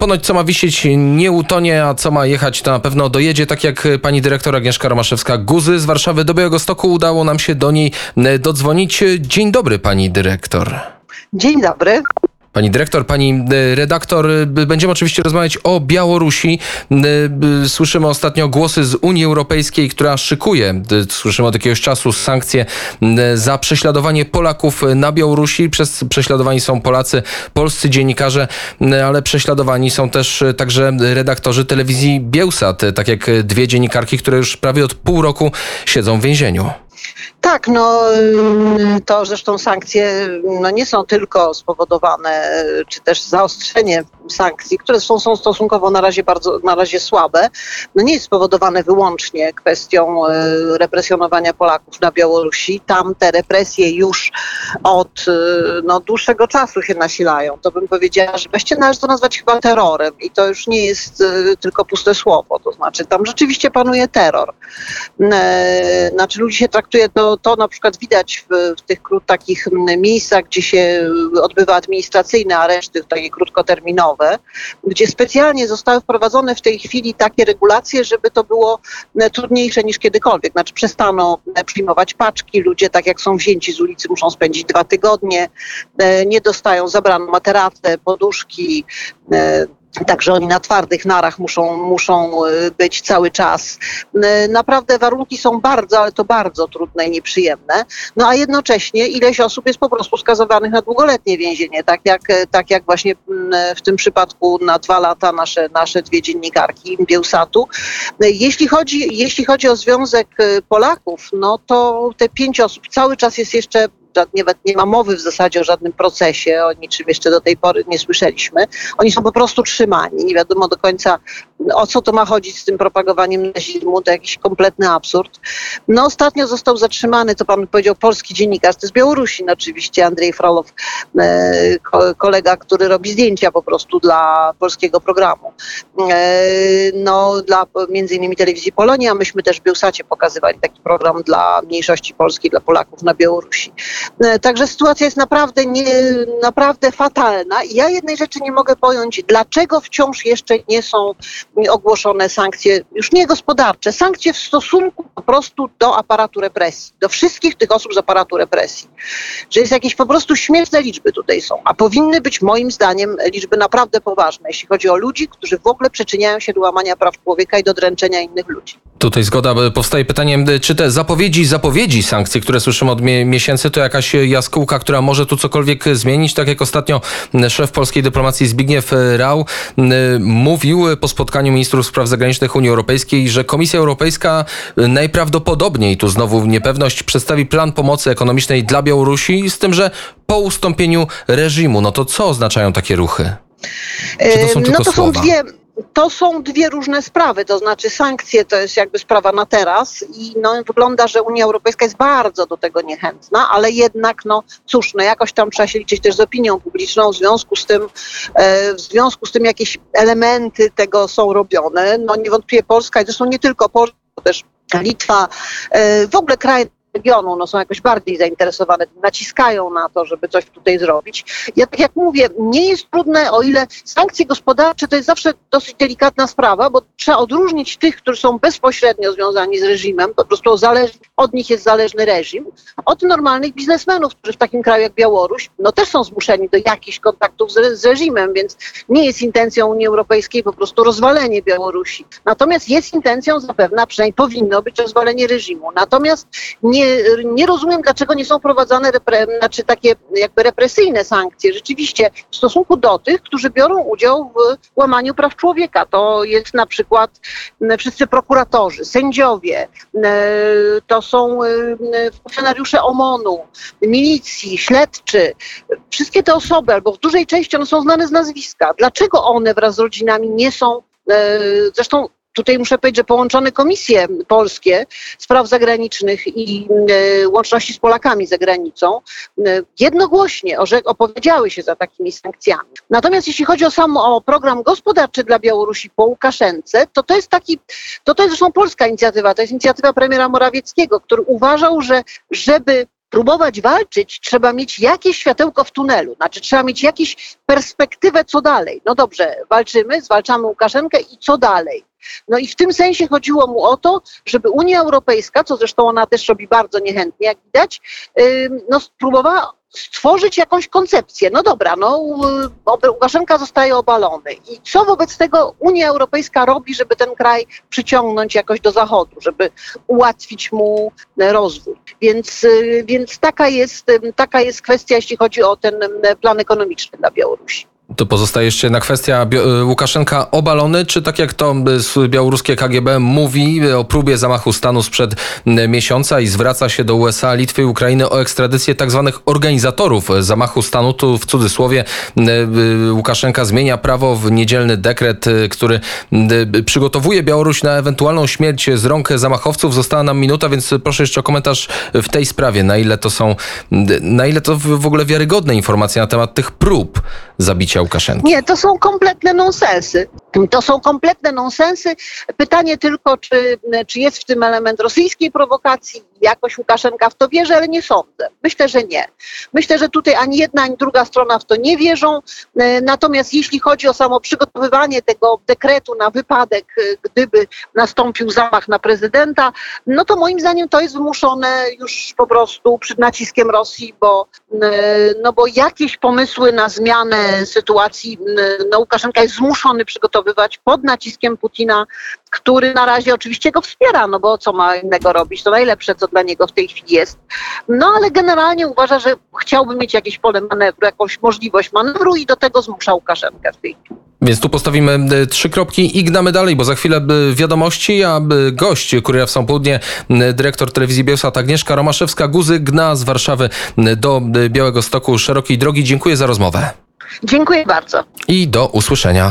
Ponoć co ma wisieć nie utonie, a co ma jechać to na pewno dojedzie, tak jak pani dyrektor Agnieszka Romaszewska-Guzy z Warszawy do Białego Stoku udało nam się do niej dodzwonić. Dzień dobry pani dyrektor. Dzień dobry. Pani dyrektor, pani e, redaktor, e, będziemy oczywiście rozmawiać o Białorusi. E, słyszymy ostatnio głosy z Unii Europejskiej, która szykuje, słyszymy od jakiegoś czasu, sankcje za prześladowanie Polaków na Białorusi. Przez prześladowani są Polacy, polscy dziennikarze, ale prześladowani są też także redaktorzy telewizji Bielsat, tak jak dwie dziennikarki, które już prawie od pół roku siedzą w więzieniu. Tak, no to zresztą sankcje no, nie są tylko spowodowane, czy też zaostrzenie sankcji, które są, stosunkowo na razie bardzo na razie słabe, no nie jest spowodowane wyłącznie kwestią e, represjonowania Polaków na Białorusi. Tam te represje już od e, no, dłuższego czasu się nasilają. To bym powiedziała, że właściwie należy to nazwać chyba terrorem i to już nie jest tylko puste słowo. To znaczy tam rzeczywiście panuje terror. Znaczy ludzi się to, to na przykład widać w, w tych takich miejscach, gdzie się odbywa administracyjne areszty, takie krótkoterminowe, gdzie specjalnie zostały wprowadzone w tej chwili takie regulacje, żeby to było e, trudniejsze niż kiedykolwiek. Znaczy przestano e, przyjmować paczki, ludzie tak jak są wzięci z ulicy muszą spędzić dwa tygodnie, e, nie dostają, zabrano materace, poduszki, Także oni na twardych narach muszą, muszą y, być cały czas. Y, naprawdę warunki są bardzo, ale to bardzo trudne i nieprzyjemne. No a jednocześnie ileś osób jest po prostu skazowanych na długoletnie więzienie, tak jak, tak jak właśnie mm, w tym przypadku na dwa lata nasze, nasze dwie dziennikarki Bielsatu. Jeśli chodzi, jeśli chodzi o Związek Polaków, no to te pięć osób cały czas jest jeszcze nie, nie ma mowy w zasadzie o żadnym procesie, o niczym jeszcze do tej pory nie słyszeliśmy. Oni są po prostu trzymani. Nie wiadomo do końca, o co to ma chodzić z tym propagowaniem nazizmu, to jakiś kompletny absurd. No ostatnio został zatrzymany, to pan powiedział, polski dziennikarz, to z Białorusi no, oczywiście, Andrzej Frolow, e, kolega, który robi zdjęcia po prostu dla polskiego programu. E, no dla między innymi telewizji Polonia, myśmy też w Bielsacie pokazywali taki program dla mniejszości polskiej, dla Polaków na Białorusi. E, także sytuacja jest naprawdę, nie, naprawdę fatalna. I ja jednej rzeczy nie mogę pojąć, dlaczego wciąż jeszcze nie są ogłoszone sankcje, już nie gospodarcze, sankcje w stosunku po prostu do aparatu represji, do wszystkich tych osób z aparatu represji. Że jest jakieś po prostu śmieszne liczby tutaj są, a powinny być moim zdaniem liczby naprawdę poważne, jeśli chodzi o ludzi, którzy w ogóle przyczyniają się do łamania praw człowieka i do dręczenia innych ludzi. Tutaj zgoda. Powstaje pytanie, czy te zapowiedzi, zapowiedzi sankcji, które słyszymy od miesięcy, to jakaś jaskółka, która może tu cokolwiek zmienić? Tak jak ostatnio szef polskiej dyplomacji Zbigniew Rau mówił po spotkaniu ministrów spraw zagranicznych Unii Europejskiej, że Komisja Europejska najprawdopodobniej, tu znowu niepewność, przedstawi plan pomocy ekonomicznej dla Białorusi, z tym, że po ustąpieniu reżimu. No to co oznaczają takie ruchy? Czy to są tylko no to słowa? są dwie to są dwie różne sprawy, to znaczy sankcje to jest jakby sprawa na teraz i no, wygląda, że Unia Europejska jest bardzo do tego niechętna, ale jednak no cóż, no jakoś tam trzeba się liczyć też z opinią publiczną, w związku z tym, e, w związku z tym jakieś elementy tego są robione. No niewątpliwie Polska i zresztą nie tylko Polska, też Litwa, e, w ogóle kraje regionu no, są jakoś bardziej zainteresowane, naciskają na to, żeby coś tutaj zrobić. Ja tak jak mówię, nie jest trudne, o ile sankcje gospodarcze to jest zawsze dosyć delikatna sprawa, bo trzeba odróżnić tych, którzy są bezpośrednio związani z reżimem, po prostu od nich jest zależny reżim, od normalnych biznesmenów, którzy w takim kraju jak Białoruś, no też są zmuszeni do jakichś kontaktów z, z reżimem, więc nie jest intencją Unii Europejskiej po prostu rozwalenie Białorusi. Natomiast jest intencją zapewne, a przynajmniej powinno być rozwalenie reżimu. Natomiast nie nie, nie rozumiem, dlaczego nie są prowadzone repre, znaczy takie jakby represyjne sankcje rzeczywiście w stosunku do tych, którzy biorą udział w łamaniu praw człowieka. To jest na przykład wszyscy prokuratorzy, sędziowie, to są funkcjonariusze OMON-u, milicji, śledczy. Wszystkie te osoby, albo w dużej części one są znane z nazwiska. Dlaczego one wraz z rodzinami nie są Zresztą Tutaj muszę powiedzieć, że połączone komisje polskie spraw zagranicznych i e, łączności z Polakami za granicą e, jednogłośnie opowiedziały się za takimi sankcjami. Natomiast jeśli chodzi o sam o program gospodarczy dla Białorusi po Łukaszence, to to jest taki, to to jest zresztą polska inicjatywa, to jest inicjatywa premiera Morawieckiego, który uważał, że żeby próbować walczyć, trzeba mieć jakieś światełko w tunelu, znaczy trzeba mieć jakąś perspektywę, co dalej. No dobrze, walczymy, zwalczamy Łukaszenkę i co dalej? No i w tym sensie chodziło mu o to, żeby Unia Europejska, co zresztą ona też robi bardzo niechętnie, jak widać, no spróbowała stworzyć jakąś koncepcję. No dobra, no y, Łukaszenka zostaje obalony. I co wobec tego Unia Europejska robi, żeby ten kraj przyciągnąć jakoś do Zachodu, żeby ułatwić mu e, rozwój? Więc, y, więc taka, jest, taka jest kwestia, jeśli chodzi o ten ym, plan ekonomiczny dla Białorusi. To pozostaje jeszcze jedna kwestia. Bio- Łukaszenka obalony, czy tak jak to y, białoruskie KGB mówi y, o próbie zamachu stanu sprzed y, miesiąca i zwraca się do USA, Litwy i Ukrainy o ekstradycję tak zwanych organizatorów y, zamachu stanu. Tu w cudzysłowie y, y, Łukaszenka zmienia prawo w niedzielny dekret, y, który y, przygotowuje Białoruś na ewentualną śmierć z rąk zamachowców. Została nam minuta, więc proszę jeszcze o komentarz w tej sprawie. Na ile to są, y, na ile to w ogóle wiarygodne informacje na temat tych prób zabicia Łukaszenki? Nie, to są kompletne nonsensy. To są kompletne nonsensy. Pytanie tylko, czy, czy jest w tym element rosyjskiej prowokacji. Jakoś Łukaszenka w to wierzy, ale nie sądzę. Myślę, że nie. Myślę, że tutaj ani jedna, ani druga strona w to nie wierzą. E, Natomiast jeśli chodzi o samo przygotowywanie tego dekretu na wypadek, e, gdyby nastąpił zamach na prezydenta, no to moim zdaniem to jest wymuszone już po prostu przed naciskiem Rosji, bo, e, no bo jakieś pomysły na zmianę sytuacji no Łukaszenka jest zmuszony przygotowywać pod naciskiem Putina, który na razie oczywiście go wspiera, no bo co ma innego robić, to najlepsze, co dla niego w tej chwili jest. No ale generalnie uważa, że chciałby mieć jakieś pole manewru, jakąś możliwość manewru i do tego zmusza Łukaszenkę w tej chwili. Więc tu postawimy e, trzy kropki i gnamy dalej, bo za chwilę e, wiadomości, a e, gość Kuriera w Południe, dyrektor telewizji Bielsat Agnieszka Romaszewska-Guzy gna z Warszawy do Białego Stoku szerokiej drogi. Dziękuję za rozmowę Dziękuję bardzo. i do usłyszenia.